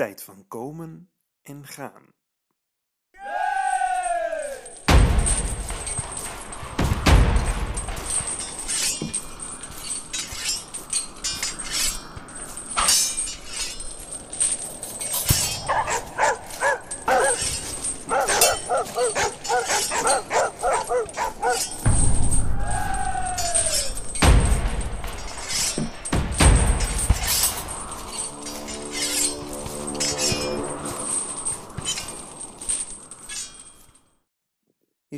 Tijd van komen en gaan.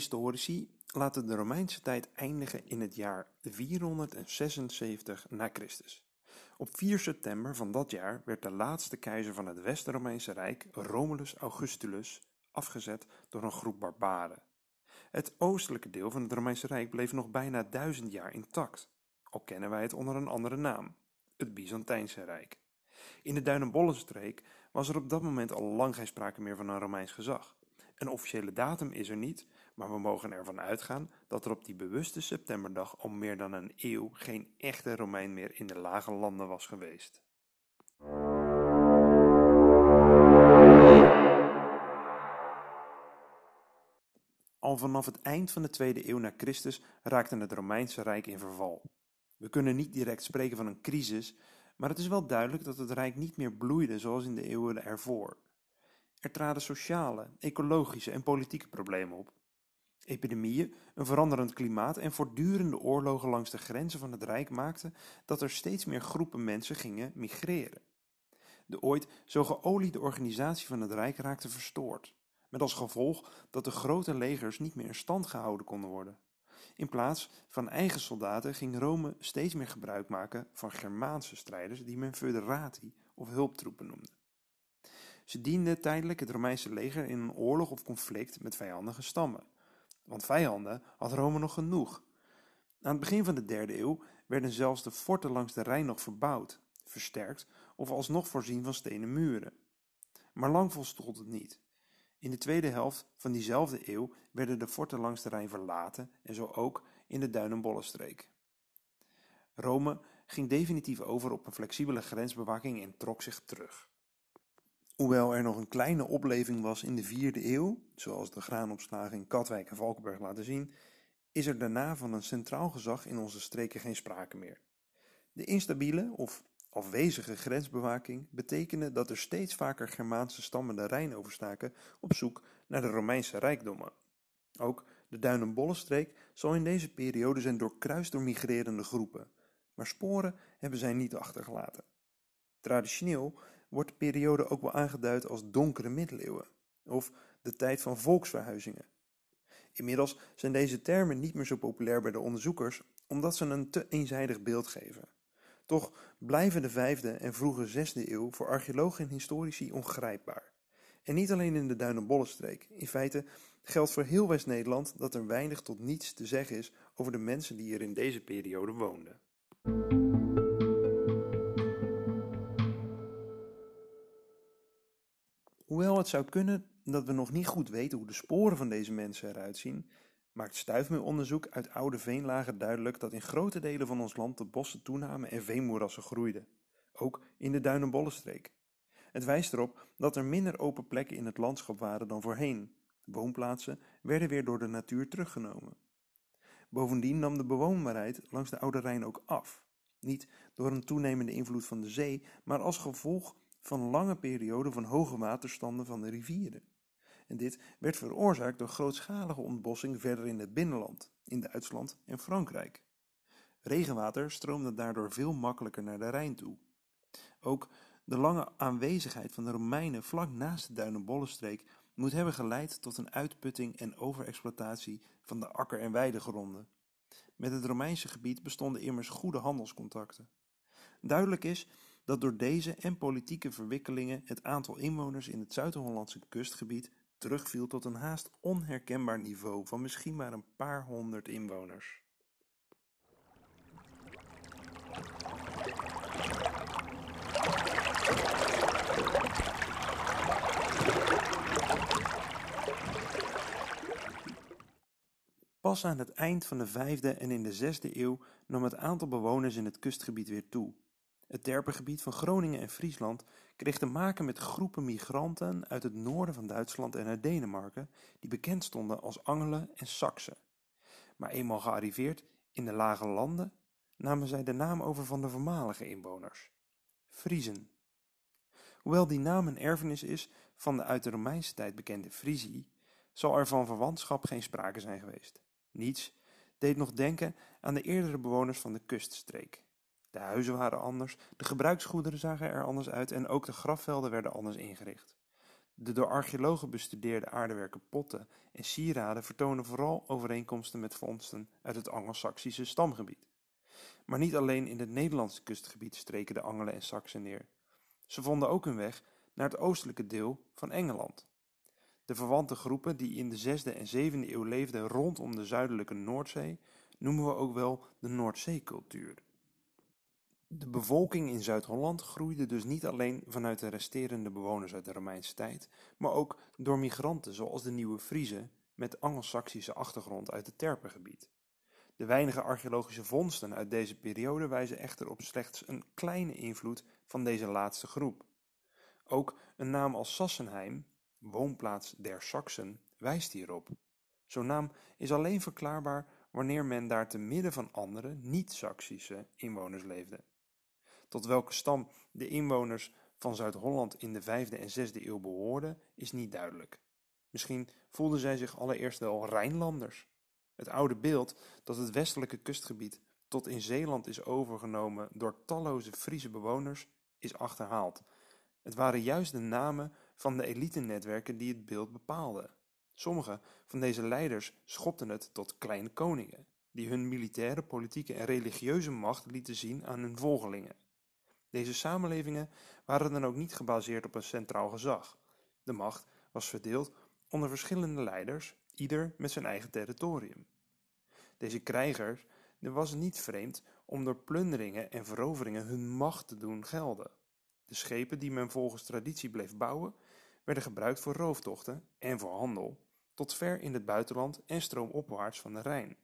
Historici laten de Romeinse tijd eindigen in het jaar 476 na Christus. Op 4 september van dat jaar werd de laatste keizer van het West-Romeinse Rijk, Romulus Augustulus, afgezet door een groep barbaren. Het oostelijke deel van het Romeinse Rijk bleef nog bijna duizend jaar intact, al kennen wij het onder een andere naam, het Byzantijnse Rijk. In de Duinenbollenstreek was er op dat moment al lang geen sprake meer van een Romeins gezag. Een officiële datum is er niet, maar we mogen ervan uitgaan dat er op die bewuste septemberdag al meer dan een eeuw geen echte Romein meer in de lage landen was geweest. Al vanaf het eind van de tweede eeuw na Christus raakte het Romeinse Rijk in verval. We kunnen niet direct spreken van een crisis, maar het is wel duidelijk dat het Rijk niet meer bloeide zoals in de eeuwen ervoor. Er traden sociale, ecologische en politieke problemen op. Epidemieën, een veranderend klimaat en voortdurende oorlogen langs de grenzen van het Rijk maakten dat er steeds meer groepen mensen gingen migreren. De ooit zo geoliede organisatie van het Rijk raakte verstoord, met als gevolg dat de grote legers niet meer in stand gehouden konden worden. In plaats van eigen soldaten ging Rome steeds meer gebruik maken van Germaanse strijders die men federati of hulptroepen noemde. Ze dienden tijdelijk het Romeinse leger in een oorlog of conflict met vijandige stammen, want vijanden had Rome nog genoeg. Aan het begin van de derde eeuw werden zelfs de forten langs de Rijn nog verbouwd, versterkt of alsnog voorzien van stenen muren. Maar lang volstond het niet. In de tweede helft van diezelfde eeuw werden de forten langs de Rijn verlaten en zo ook in de Duinenbollenstreek. Rome ging definitief over op een flexibele grensbewaking en trok zich terug. Hoewel er nog een kleine opleving was in de vierde eeuw, zoals de graanopslagen in Katwijk en Valkenburg laten zien, is er daarna van een centraal gezag in onze streken geen sprake meer. De instabiele of afwezige grensbewaking betekende dat er steeds vaker Germaanse stammen de Rijn overstaken op zoek naar de Romeinse rijkdommen. Ook de Duinenbollenstreek zal in deze periode zijn doorkruist door migrerende groepen, maar sporen hebben zij niet achtergelaten. Traditioneel wordt de periode ook wel aangeduid als donkere middeleeuwen of de tijd van volksverhuizingen. Inmiddels zijn deze termen niet meer zo populair bij de onderzoekers omdat ze een te eenzijdig beeld geven. Toch blijven de vijfde en vroege zesde eeuw voor archeologen en historici ongrijpbaar. En niet alleen in de Duinenbollenstreek. In feite geldt voor heel West-Nederland dat er weinig tot niets te zeggen is over de mensen die er in deze periode woonden. Hoewel het zou kunnen dat we nog niet goed weten hoe de sporen van deze mensen eruit zien, maakt stuifmeelonderzoek uit oude veenlagen duidelijk dat in grote delen van ons land de bossen toenamen en veenmoerassen groeiden, ook in de Duinenbollenstreek. Het wijst erop dat er minder open plekken in het landschap waren dan voorheen. Woonplaatsen werden weer door de natuur teruggenomen. Bovendien nam de bewoonbaarheid langs de Oude Rijn ook af. Niet door een toenemende invloed van de zee, maar als gevolg van lange perioden van hoge waterstanden van de rivieren. En dit werd veroorzaakt door grootschalige ontbossing verder in het binnenland, in Duitsland en Frankrijk. Regenwater stroomde daardoor veel makkelijker naar de Rijn toe. Ook de lange aanwezigheid van de Romeinen vlak naast de Duinenbollenstreek moet hebben geleid tot een uitputting en overexploitatie van de akker- en weidegronden. Met het Romeinse gebied bestonden immers goede handelscontacten. Duidelijk is dat door deze en politieke verwikkelingen het aantal inwoners in het Zuid-Hollandse kustgebied terugviel tot een haast onherkenbaar niveau van misschien maar een paar honderd inwoners. Pas aan het eind van de vijfde en in de zesde eeuw nam het aantal bewoners in het kustgebied weer toe. Het terpengebied van Groningen en Friesland kreeg te maken met groepen migranten uit het noorden van Duitsland en uit Denemarken, die bekend stonden als Angelen en Saksen. Maar eenmaal gearriveerd in de lage landen, namen zij de naam over van de voormalige inwoners, Friezen. Hoewel die naam een erfenis is van de uit de Romeinse tijd bekende Friesie, zal er van verwantschap geen sprake zijn geweest. Niets deed nog denken aan de eerdere bewoners van de kuststreek. De huizen waren anders, de gebruiksgoederen zagen er anders uit en ook de grafvelden werden anders ingericht. De door archeologen bestudeerde aardewerken potten en sieraden vertonen vooral overeenkomsten met vondsten uit het Angelsaksische stamgebied. Maar niet alleen in het Nederlandse kustgebied streken de Angelen en Saksen neer. Ze vonden ook hun weg naar het oostelijke deel van Engeland. De verwante groepen die in de 6e en 7e eeuw leefden rondom de zuidelijke Noordzee noemen we ook wel de Noordzeecultuur. De bevolking in Zuid-Holland groeide dus niet alleen vanuit de resterende bewoners uit de Romeinse tijd, maar ook door migranten zoals de Nieuwe Friezen met Angelsaksische achtergrond uit het Terpengebied. De weinige archeologische vondsten uit deze periode wijzen echter op slechts een kleine invloed van deze laatste groep. Ook een naam als Sassenheim, woonplaats der Saksen, wijst hierop. Zo'n naam is alleen verklaarbaar wanneer men daar te midden van andere, niet-Saksische inwoners leefde. Tot welke stam de inwoners van Zuid-Holland in de 5e en 6e eeuw behoorden, is niet duidelijk. Misschien voelden zij zich allereerst wel Rijnlanders. Het oude beeld dat het westelijke kustgebied tot in Zeeland is overgenomen door talloze Friese bewoners is achterhaald. Het waren juist de namen van de elitenetwerken die het beeld bepaalden. Sommige van deze leiders schopten het tot kleine koningen, die hun militaire, politieke en religieuze macht lieten zien aan hun volgelingen. Deze samenlevingen waren dan ook niet gebaseerd op een centraal gezag. De macht was verdeeld onder verschillende leiders, ieder met zijn eigen territorium. Deze krijgers was niet vreemd om door plunderingen en veroveringen hun macht te doen gelden. De schepen die men volgens traditie bleef bouwen, werden gebruikt voor rooftochten en voor handel, tot ver in het buitenland en stroomopwaarts van de Rijn.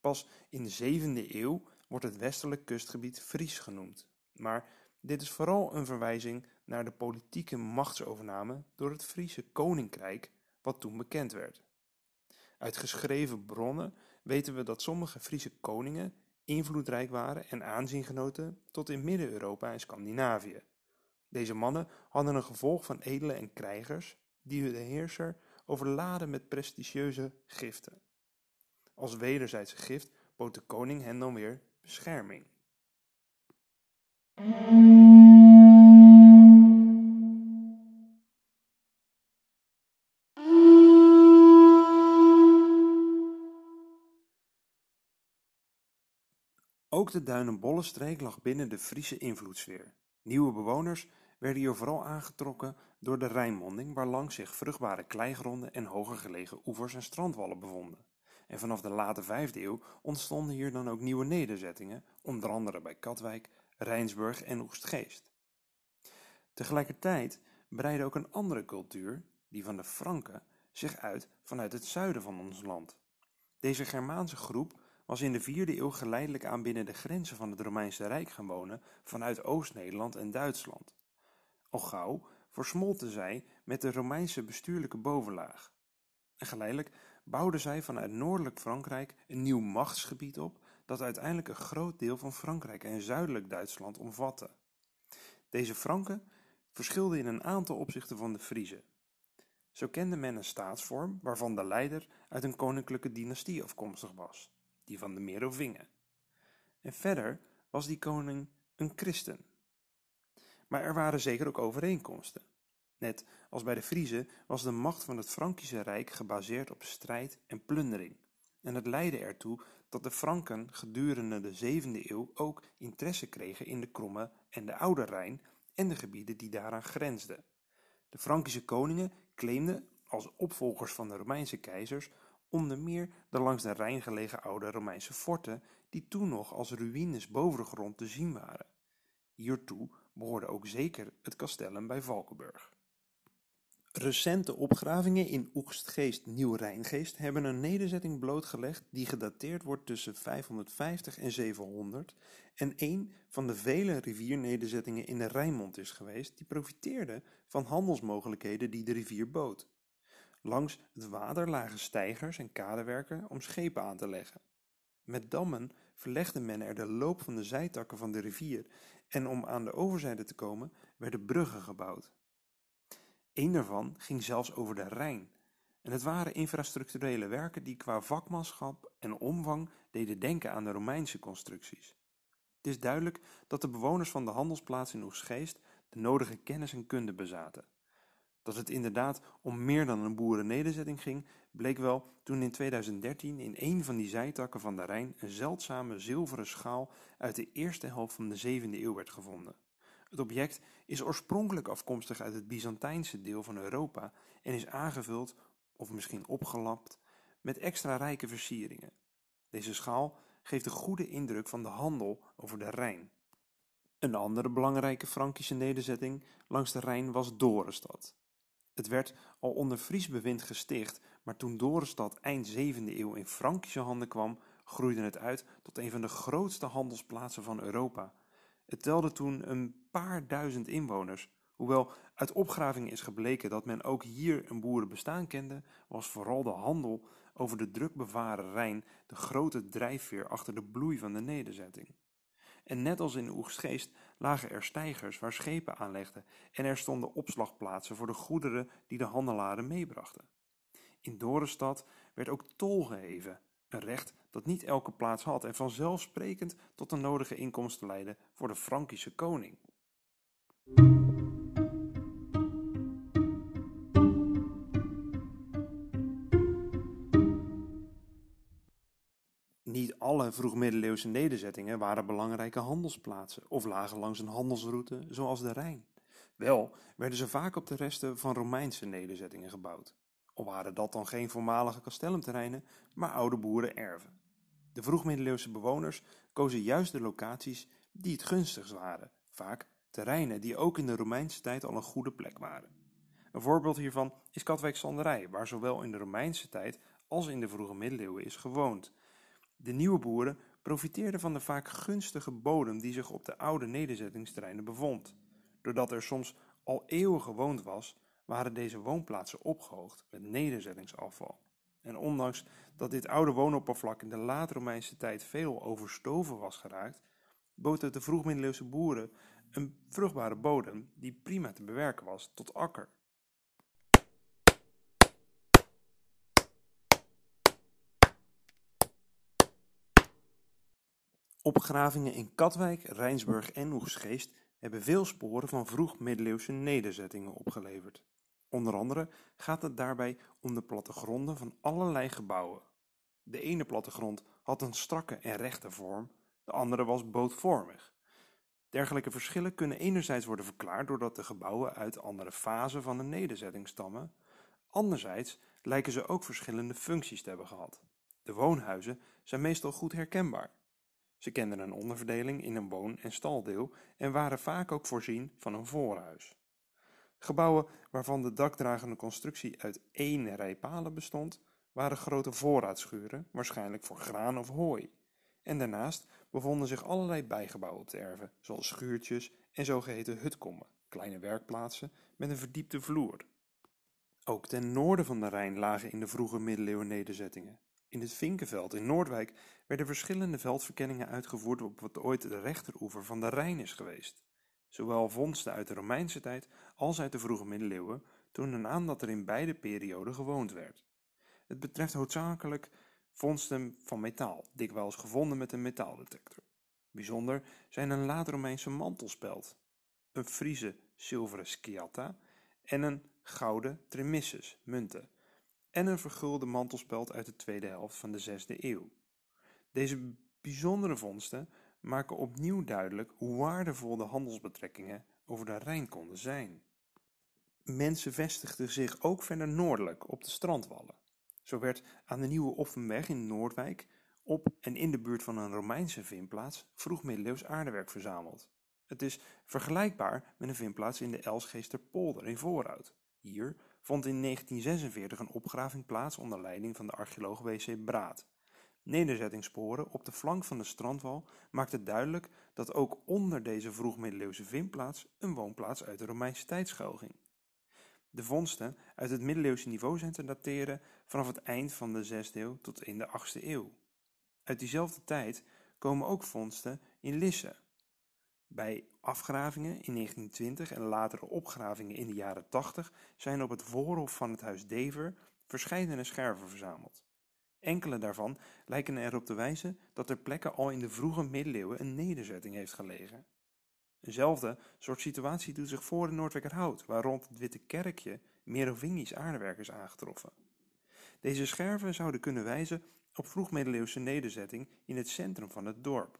Pas in de zevende eeuw wordt het westelijk kustgebied Fries genoemd, maar dit is vooral een verwijzing naar de politieke machtsovername door het Friese koninkrijk, wat toen bekend werd. Uit geschreven bronnen weten we dat sommige Friese koningen invloedrijk waren en aanzien genoten tot in Midden-Europa en Scandinavië. Deze mannen hadden een gevolg van edelen en krijgers die de heerser overladen met prestigieuze giften. Als wederzijdse gift bood de koning hen dan weer bescherming. Ook de Duinenbollenstreek lag binnen de Friese invloedssfeer. Nieuwe bewoners werden hier vooral aangetrokken door de Rijnmonding, waarlangs zich vruchtbare kleigronden en hoger gelegen oevers en strandwallen bevonden. En vanaf de late vijfde eeuw ontstonden hier dan ook nieuwe nederzettingen, onder andere bij Katwijk, Rijnsburg en Oegstgeest. Tegelijkertijd breidde ook een andere cultuur, die van de Franken, zich uit vanuit het zuiden van ons land. Deze Germaanse groep was in de vierde eeuw geleidelijk aan binnen de grenzen van het Romeinse Rijk gaan wonen vanuit Oost-Nederland en Duitsland. Al gauw versmolten zij met de Romeinse bestuurlijke bovenlaag. En geleidelijk bouwden zij vanuit noordelijk Frankrijk een nieuw machtsgebied op dat uiteindelijk een groot deel van Frankrijk en zuidelijk Duitsland omvatte. Deze Franken verschilden in een aantal opzichten van de Friezen. Zo kende men een staatsvorm waarvan de leider uit een koninklijke dynastie afkomstig was die van de Merovingen. En verder was die koning een christen. Maar er waren zeker ook overeenkomsten. Net als bij de Friezen was de macht van het Frankische Rijk gebaseerd op strijd en plundering. En het leidde ertoe dat de Franken gedurende de zevende eeuw ook interesse kregen in de Kromme en de Oude Rijn en de gebieden die daaraan grensden. De Frankische koningen claimden als opvolgers van de Romeinse keizers onder meer de langs de Rijn gelegen oude Romeinse forten, die toen nog als ruïnes boven de grond te zien waren. Hiertoe behoorde ook zeker het castellum bij Valkenburg. Recente opgravingen in Oegstgeest Nieuw-Rijngeest hebben een nederzetting blootgelegd die gedateerd wordt tussen 550 en 700 en een van de vele riviernederzettingen in de Rijnmond is geweest die profiteerde van handelsmogelijkheden die de rivier bood. Langs het water lagen steigers en kadewerken om schepen aan te leggen. Met dammen verlegde men er de loop van de zijtakken van de rivier en om aan de overzijde te komen werden bruggen gebouwd. Een daarvan ging zelfs over de Rijn en het waren infrastructurele werken die qua vakmanschap en omvang deden denken aan de Romeinse constructies. Het is duidelijk dat de bewoners van de handelsplaats in Oegstgeest de nodige kennis en kunde bezaten. Dat het inderdaad om meer dan een boerennederzetting ging, bleek wel toen in 2013 in een van die zijtakken van de Rijn een zeldzame zilveren schaal uit de eerste helft van de 7e eeuw werd gevonden. Het object is oorspronkelijk afkomstig uit het Byzantijnse deel van Europa en is aangevuld, of misschien opgelapt, met extra rijke versieringen. Deze schaal geeft een goede indruk van de handel over de Rijn. Een andere belangrijke Frankische nederzetting langs de Rijn was Dorenstad. Het werd al onder Fries bewind gesticht, maar toen Dorenstad eind 7e eeuw in Frankische handen kwam, groeide het uit tot een van de grootste handelsplaatsen van Europa. Het telde toen een paar duizend inwoners. Hoewel uit opgravingen is gebleken dat men ook hier een boerenbestaan kende, was vooral de handel over de druk bevaren Rijn de grote drijfveer achter de bloei van de nederzetting. En net als in Oegstgeest lagen er steigers waar schepen aanlegden en er stonden opslagplaatsen voor de goederen die de handelaren meebrachten. In Dorenstad werd ook tol geheven, een recht dat niet elke plaats had en vanzelfsprekend tot de nodige inkomsten leidde voor de Frankische koning. Niet alle vroegmiddeleeuwse nederzettingen waren belangrijke handelsplaatsen of lagen langs een handelsroute zoals de Rijn. Wel werden ze vaak op de resten van Romeinse nederzettingen gebouwd. Al waren dat dan geen voormalige kastellumterreinen, maar oude boerenerven. De vroegmiddeleeuwse bewoners kozen juist de locaties die het gunstigst waren, vaak terreinen die ook in de Romeinse tijd al een goede plek waren. Een voorbeeld hiervan is Katwijk-Sanderij, waar zowel in de Romeinse tijd als in de vroege middeleeuwen is gewoond. De nieuwe boeren profiteerden van de vaak gunstige bodem die zich op de oude nederzettingsterreinen bevond. Doordat er soms al eeuwen gewoond was, waren deze woonplaatsen opgehoogd met nederzettingsafval. En ondanks dat dit oude woonoppervlak in de laat-Romeinse tijd veel overstoven was geraakt, bood het de vroegmiddeleeuwse boeren een vruchtbare bodem die prima te bewerken was tot akker. Opgravingen in Katwijk, Rijnsburg en Oegstgeest hebben veel sporen van vroeg-middeleeuwse nederzettingen opgeleverd. Onder andere gaat het daarbij om de plattegronden van allerlei gebouwen. De ene plattegrond had een strakke en rechte vorm, de andere was bootvormig. Dergelijke verschillen kunnen enerzijds worden verklaard doordat de gebouwen uit andere fasen van de nederzetting stammen, anderzijds lijken ze ook verschillende functies te hebben gehad. De woonhuizen zijn meestal goed herkenbaar. Ze kenden een onderverdeling in een woon- en staldeel en waren vaak ook voorzien van een voorhuis. Gebouwen waarvan de dakdragende constructie uit één rij palen bestond, waren grote voorraadschuren, waarschijnlijk voor graan of hooi. En daarnaast bevonden zich allerlei bijgebouwen op de erven, zoals schuurtjes en zogeheten hutkommen, kleine werkplaatsen met een verdiepte vloer. Ook ten noorden van de Rijn lagen in de vroege middeleeuwen nederzettingen. In het Vinkenveld in Noordwijk werden verschillende veldverkenningen uitgevoerd op wat ooit de rechteroever van de Rijn is geweest. Zowel vondsten uit de Romeinse tijd als uit de vroege middeleeuwen tonen aan dat er in beide perioden gewoond werd. Het betreft hoofdzakelijk vondsten van metaal, dikwijls gevonden met een metaaldetector. Bijzonder zijn een laat-Romeinse mantelspeld, een Friese zilveren sciatta en een gouden tremissus, munten, en een vergulde mantelspeld uit de tweede helft van de zesde eeuw. Deze bijzondere vondsten maken opnieuw duidelijk hoe waardevol de handelsbetrekkingen over de Rijn konden zijn. Mensen vestigden zich ook verder noordelijk op de strandwallen. Zo werd aan de Nieuwe Offenweg in Noordwijk op en in de buurt van een Romeinse vindplaats vroeg-middeleeuws aardewerk verzameld. Het is vergelijkbaar met een vindplaats in de Elsgeesterpolder in Voorhout. Hier vond in 1946 een opgraving plaats onder leiding van de archeoloog W.C. Braat. Nederzettingssporen op de flank van de strandwal maakten duidelijk dat ook onder deze vroegmiddeleeuwse vindplaats een woonplaats uit de Romeinse tijd schuilging. De vondsten uit het middeleeuwse niveau zijn te dateren vanaf het eind van de 6e eeuw tot in de 8e eeuw. Uit diezelfde tijd komen ook vondsten in Lisse. Bij afgravingen in 1920 en latere opgravingen in de jaren 80 zijn op het voorhof van het huis Dever verschillende scherven verzameld. Enkele daarvan lijken erop te wijzen dat er plekken al in de vroege middeleeuwen een nederzetting heeft gelegen. Eenzelfde soort situatie doet zich voor in Noordwijkerhout, waar rond het Witte Kerkje Merovingisch aardewerk is aangetroffen. Deze scherven zouden kunnen wijzen op vroegmiddeleeuwse nederzetting in het centrum van het dorp.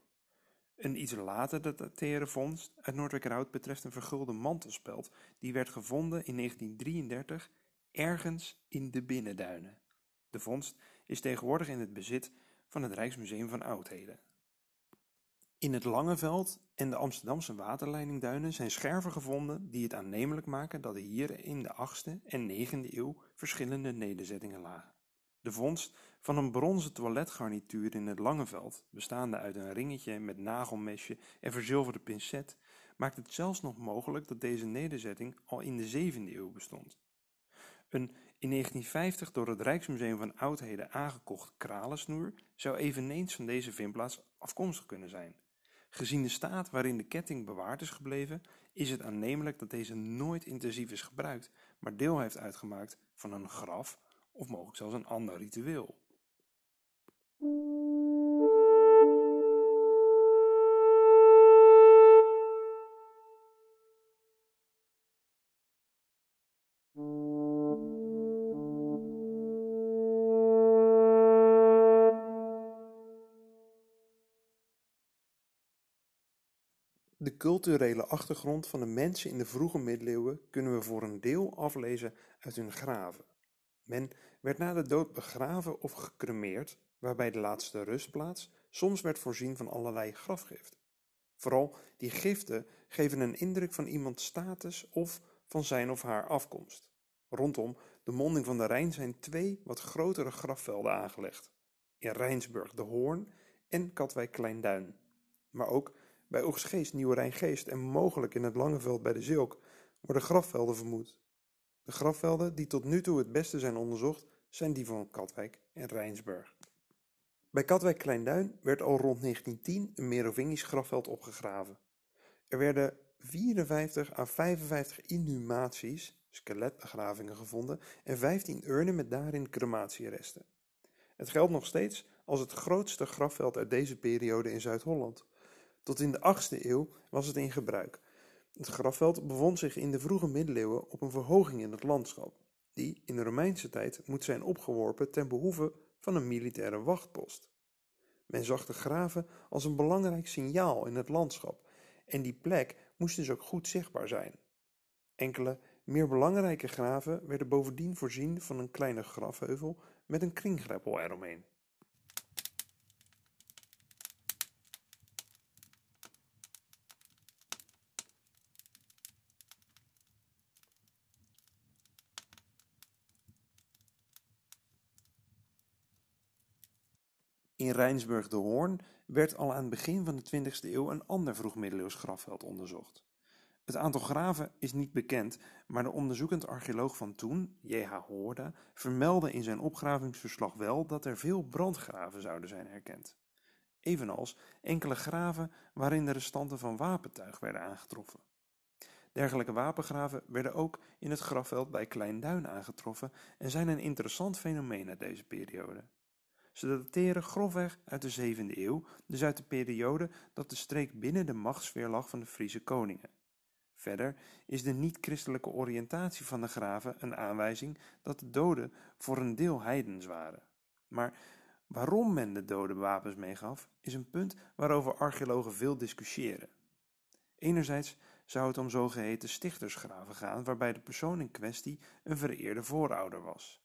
Een iets later datere vondst uit Noordwijkerhout betreft een vergulde mantelspeld die werd gevonden in 1933 ergens in de Binnenduinen. De vondst is tegenwoordig in het bezit van het Rijksmuseum van Oudheden. In het Langeveld en de Amsterdamse waterleidingduinen zijn scherven gevonden die het aannemelijk maken dat hier in de 8e en 9e eeuw verschillende nederzettingen lagen. De vondst van een bronzen toiletgarnituur in het Langeveld, bestaande uit een ringetje met nagelmesje en verzilverde pincet, maakt het zelfs nog mogelijk dat deze nederzetting al in de 7e eeuw bestond. Een in 1950 door het Rijksmuseum van Oudheden aangekocht kralensnoer zou eveneens van deze vindplaats afkomstig kunnen zijn. Gezien de staat waarin de ketting bewaard is gebleven, is het aannemelijk dat deze nooit intensief is gebruikt, maar deel heeft uitgemaakt van een graf of mogelijk zelfs een ander ritueel. Culturele achtergrond van de mensen in de vroege middeleeuwen kunnen we voor een deel aflezen uit hun graven. Men werd na de dood begraven of gecremeerd, waarbij de laatste rustplaats soms werd voorzien van allerlei grafgiften. Vooral die giften geven een indruk van iemands status of van zijn of haar afkomst. Rondom de monding van de Rijn zijn twee wat grotere grafvelden aangelegd. In Rijnsburg de Hoorn en Katwijk Kleinduin. Maar ook bij Oegstgeest, Nieuwe Rijngeest en mogelijk in het Langeveld bij de Zilk worden grafvelden vermoed. De grafvelden die tot nu toe het beste zijn onderzocht zijn die van Katwijk en Rijnsburg. Bij Katwijk Kleinduin werd al rond 1910 een Merovingisch grafveld opgegraven. Er werden 54 à 55 inhumaties, skeletbegravingen gevonden en 15 urnen met daarin crematieresten. Het geldt nog steeds als het grootste grafveld uit deze periode in Zuid-Holland. Tot in de 8e eeuw was het in gebruik. Het grafveld bevond zich in de vroege middeleeuwen op een verhoging in het landschap, die in de Romeinse tijd moet zijn opgeworpen ten behoeve van een militaire wachtpost. Men zag de graven als een belangrijk signaal in het landschap en die plek moest dus ook goed zichtbaar zijn. Enkele meer belangrijke graven werden bovendien voorzien van een kleine grafheuvel met een kringgreppel eromheen. In Rijnsburg de Hoorn werd al aan het begin van de 20e eeuw een ander vroegmiddeleeuws grafveld onderzocht. Het aantal graven is niet bekend, maar de onderzoekend archeoloog van toen, J.H. Hoorda, vermeldde in zijn opgravingsverslag wel dat er veel brandgraven zouden zijn herkend. Evenals enkele graven waarin de restanten van wapentuig werden aangetroffen. Dergelijke wapengraven werden ook in het grafveld bij Kleinduin aangetroffen en zijn een interessant fenomeen uit deze periode. Ze dateren grofweg uit de 7e eeuw, dus uit de periode dat de streek binnen de machtssfeer lag van de Friese koningen. Verder is de niet-christelijke oriëntatie van de graven een aanwijzing dat de doden voor een deel heidens waren. Maar waarom men de doden wapens meegaf, is een punt waarover archeologen veel discussiëren. Enerzijds zou het om zogeheten stichtersgraven gaan, waarbij de persoon in kwestie een vereerde voorouder was.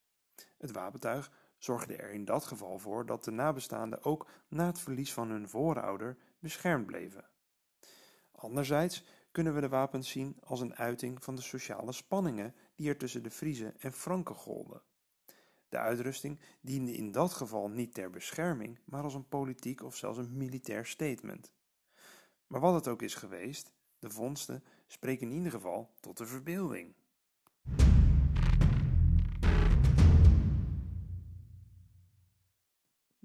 Het wapentuig zorgde er in dat geval voor dat de nabestaanden ook na het verlies van hun voorouder beschermd bleven. Anderzijds kunnen we de wapens zien als een uiting van de sociale spanningen die er tussen de Friezen en Franken golden. De uitrusting diende in dat geval niet ter bescherming, maar als een politiek of zelfs een militair statement. Maar wat het ook is geweest, de vondsten spreken in ieder geval tot de verbeelding.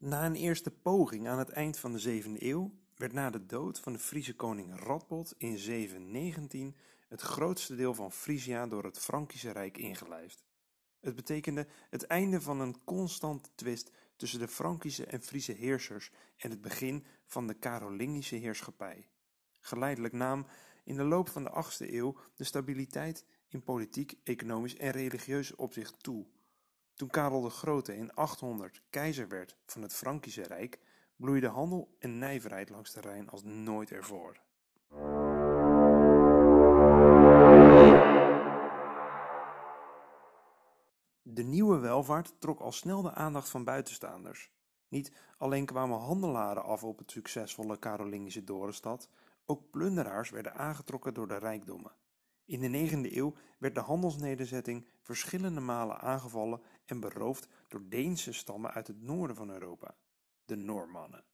Na een eerste poging aan het eind van de 7e eeuw werd na de dood van de Friese koning Radbot in 719 het grootste deel van Frisia door het Frankische Rijk ingelijfd. Het betekende het einde van een constante twist tussen de Frankische en Friese heersers en het begin van de Carolingische heerschappij. Geleidelijk nam in de loop van de 8e eeuw de stabiliteit in politiek, economisch en religieus opzicht toe. Toen Karel de Grote in 800 keizer werd van het Frankische Rijk, bloeide handel en nijverheid langs de Rijn als nooit ervoor. De nieuwe welvaart trok al snel de aandacht van buitenstaanders. Niet alleen kwamen handelaren af op het succesvolle Carolingische Dorenstad, ook plunderaars werden aangetrokken door de rijkdommen. In de 9e eeuw werd de handelsnederzetting verschillende malen aangevallen en beroofd door Deense stammen uit het noorden van Europa, de Noormannen.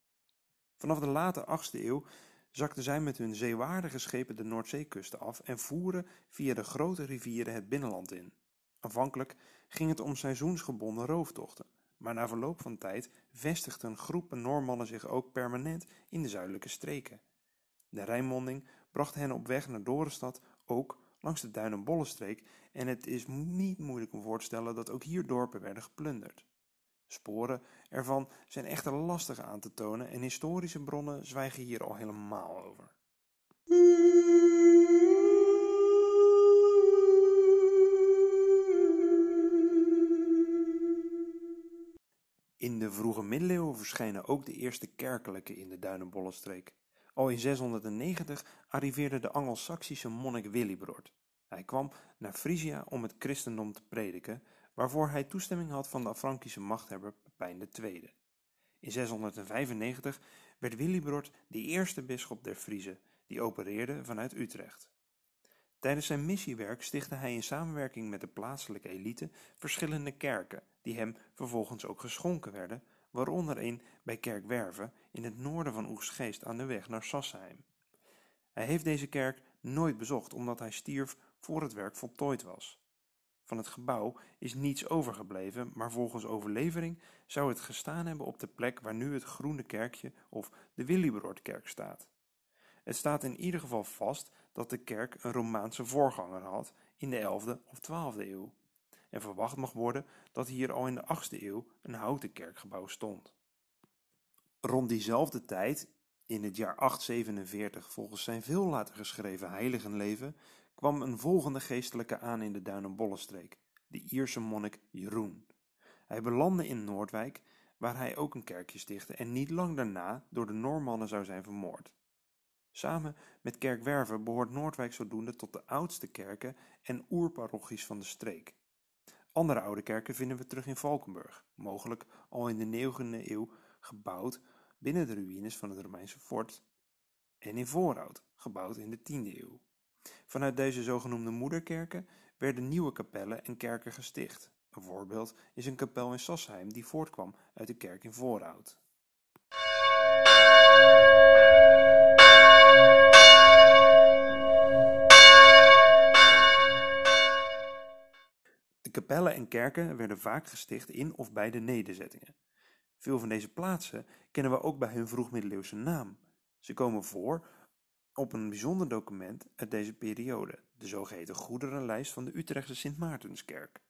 Vanaf de late 8e eeuw zakten zij met hun zeewaardige schepen de Noordzeekusten af en voeren via de grote rivieren het binnenland in. Aanvankelijk ging het om seizoensgebonden rooftochten, maar na verloop van tijd vestigden groepen Noormannen zich ook permanent in de zuidelijke streken. De Rijnmonding bracht hen op weg naar Dorenstad ook langs de Duin- en Bollenstreek en het is niet moeilijk om voor te stellen dat ook hier dorpen werden geplunderd. Sporen ervan zijn echter lastig aan te tonen en historische bronnen zwijgen hier al helemaal over. In de vroege middeleeuwen verschijnen ook de eerste kerkelijke in de Duinenbollenstreek. Al in 690 arriveerde de Angelsaksische monnik Willibrord. Hij kwam naar Frisia om het christendom te prediken, waarvoor hij toestemming had van de Frankische machthebber Pepijn II. In 695 werd Willibrord de eerste bisschop der Friezen, die opereerde vanuit Utrecht. Tijdens zijn missiewerk stichtte hij in samenwerking met de plaatselijke elite verschillende kerken, die hem vervolgens ook geschonken werden, waaronder een bij Kerkwerve in het noorden van Oegstgeest aan de weg naar Sassheim. Hij heeft deze kerk nooit bezocht omdat hij stierf voor het werk voltooid was. Van het gebouw is niets overgebleven, maar volgens overlevering zou het gestaan hebben op de plek waar nu het Groene Kerkje of de Willibrordkerk staat. Het staat in ieder geval vast dat de kerk een Romaanse voorganger had in de 11e of 12e eeuw. En verwacht mag worden dat hier al in de 8e eeuw een houten kerkgebouw stond. Rond diezelfde tijd, in het jaar 847 volgens zijn veel later geschreven heiligenleven, kwam een volgende geestelijke aan in de Duinenbollenstreek, de Ierse monnik Jeroen. Hij belandde in Noordwijk, waar hij ook een kerkje stichtte en niet lang daarna door de Noormannen zou zijn vermoord. Samen met Kerkwerve behoort Noordwijk zodoende tot de oudste kerken en oerparochies van de streek. Andere oude kerken vinden we terug in Valkenburg, mogelijk al in de 9e eeuw gebouwd binnen de ruïnes van het Romeinse fort, en in Voorhout, gebouwd in de 10e eeuw. Vanuit deze zogenoemde moederkerken werden nieuwe kapellen en kerken gesticht. Een voorbeeld is een kapel in Sassheim die voortkwam uit de kerk in Voorhout. Kapellen en kerken werden vaak gesticht in of bij de nederzettingen. Veel van deze plaatsen kennen we ook bij hun vroegmiddeleeuwse naam. Ze komen voor op een bijzonder document uit deze periode, de zogeheten goederenlijst van de Utrechtse Sint Maartenskerk.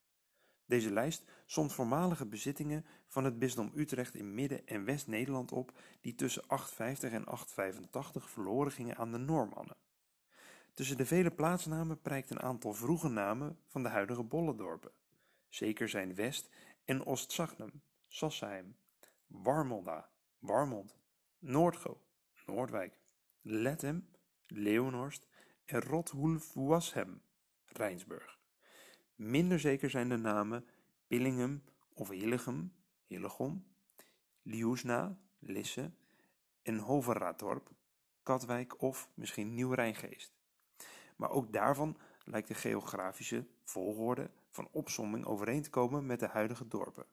Deze lijst somt voormalige bezittingen van het bisdom Utrecht in Midden- en West-Nederland op, die tussen 850 en 885 verloren gingen aan de Noormannen. Tussen de vele plaatsnamen prijkt een aantal vroege namen van de huidige Bollendorpen. Zeker zijn West- en Oostzagnum, Sassheim, Warmonda, Warmond, Noordgo, Noordwijk, Lethem, Leeuwenhorst en Rothulfwashem, Rijnsburg. Minder zeker zijn de namen Pillinghem of Hillegem, Hillegom, Liusna, Lisse en Hoveratorp, Katwijk of misschien Nieuw-Rijngeest. Maar ook daarvan lijkt de geografische volgorde van opsomming overeen te komen met de huidige dorpen.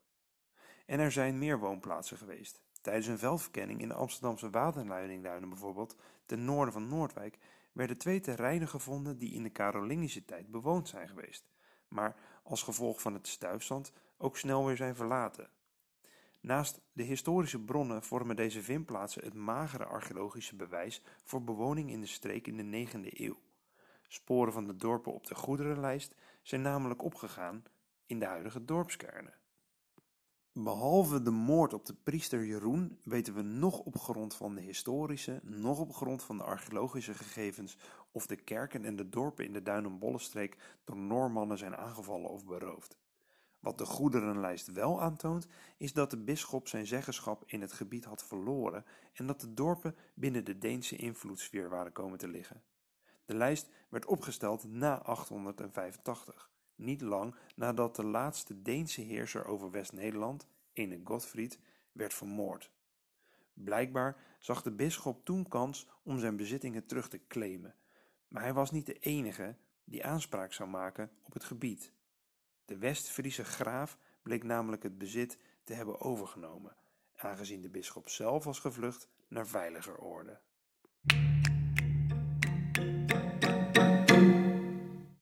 En er zijn meer woonplaatsen geweest. Tijdens een veldverkenning in de Amsterdamse waterleidingduinen bijvoorbeeld, ten noorden van Noordwijk, werden twee terreinen gevonden die in de Carolingische tijd bewoond zijn geweest, maar als gevolg van het stuifzand ook snel weer zijn verlaten. Naast de historische bronnen vormen deze vindplaatsen het magere archeologische bewijs voor bewoning in de streek in de 9e eeuw. Sporen van de dorpen op de goederenlijst zijn namelijk opgegaan in de huidige dorpskernen. Behalve de moord op de priester Jeroen weten we nog op grond van de historische, nog op grond van de archeologische gegevens of de kerken en de dorpen in de Duin- en Bollenstreek door Noormannen zijn aangevallen of beroofd. Wat de goederenlijst wel aantoont, is dat de bisschop zijn zeggenschap in het gebied had verloren en dat de dorpen binnen de Deense invloedssfeer waren komen te liggen. De lijst werd opgesteld na 885 niet lang nadat de laatste Deense heerser over West-Nederland, ene Godfried, werd vermoord. Blijkbaar zag de bisschop toen kans om zijn bezittingen terug te claimen, maar hij was niet de enige die aanspraak zou maken op het gebied. De West-Friese graaf bleek namelijk het bezit te hebben overgenomen, aangezien de bisschop zelf was gevlucht naar veiliger orde.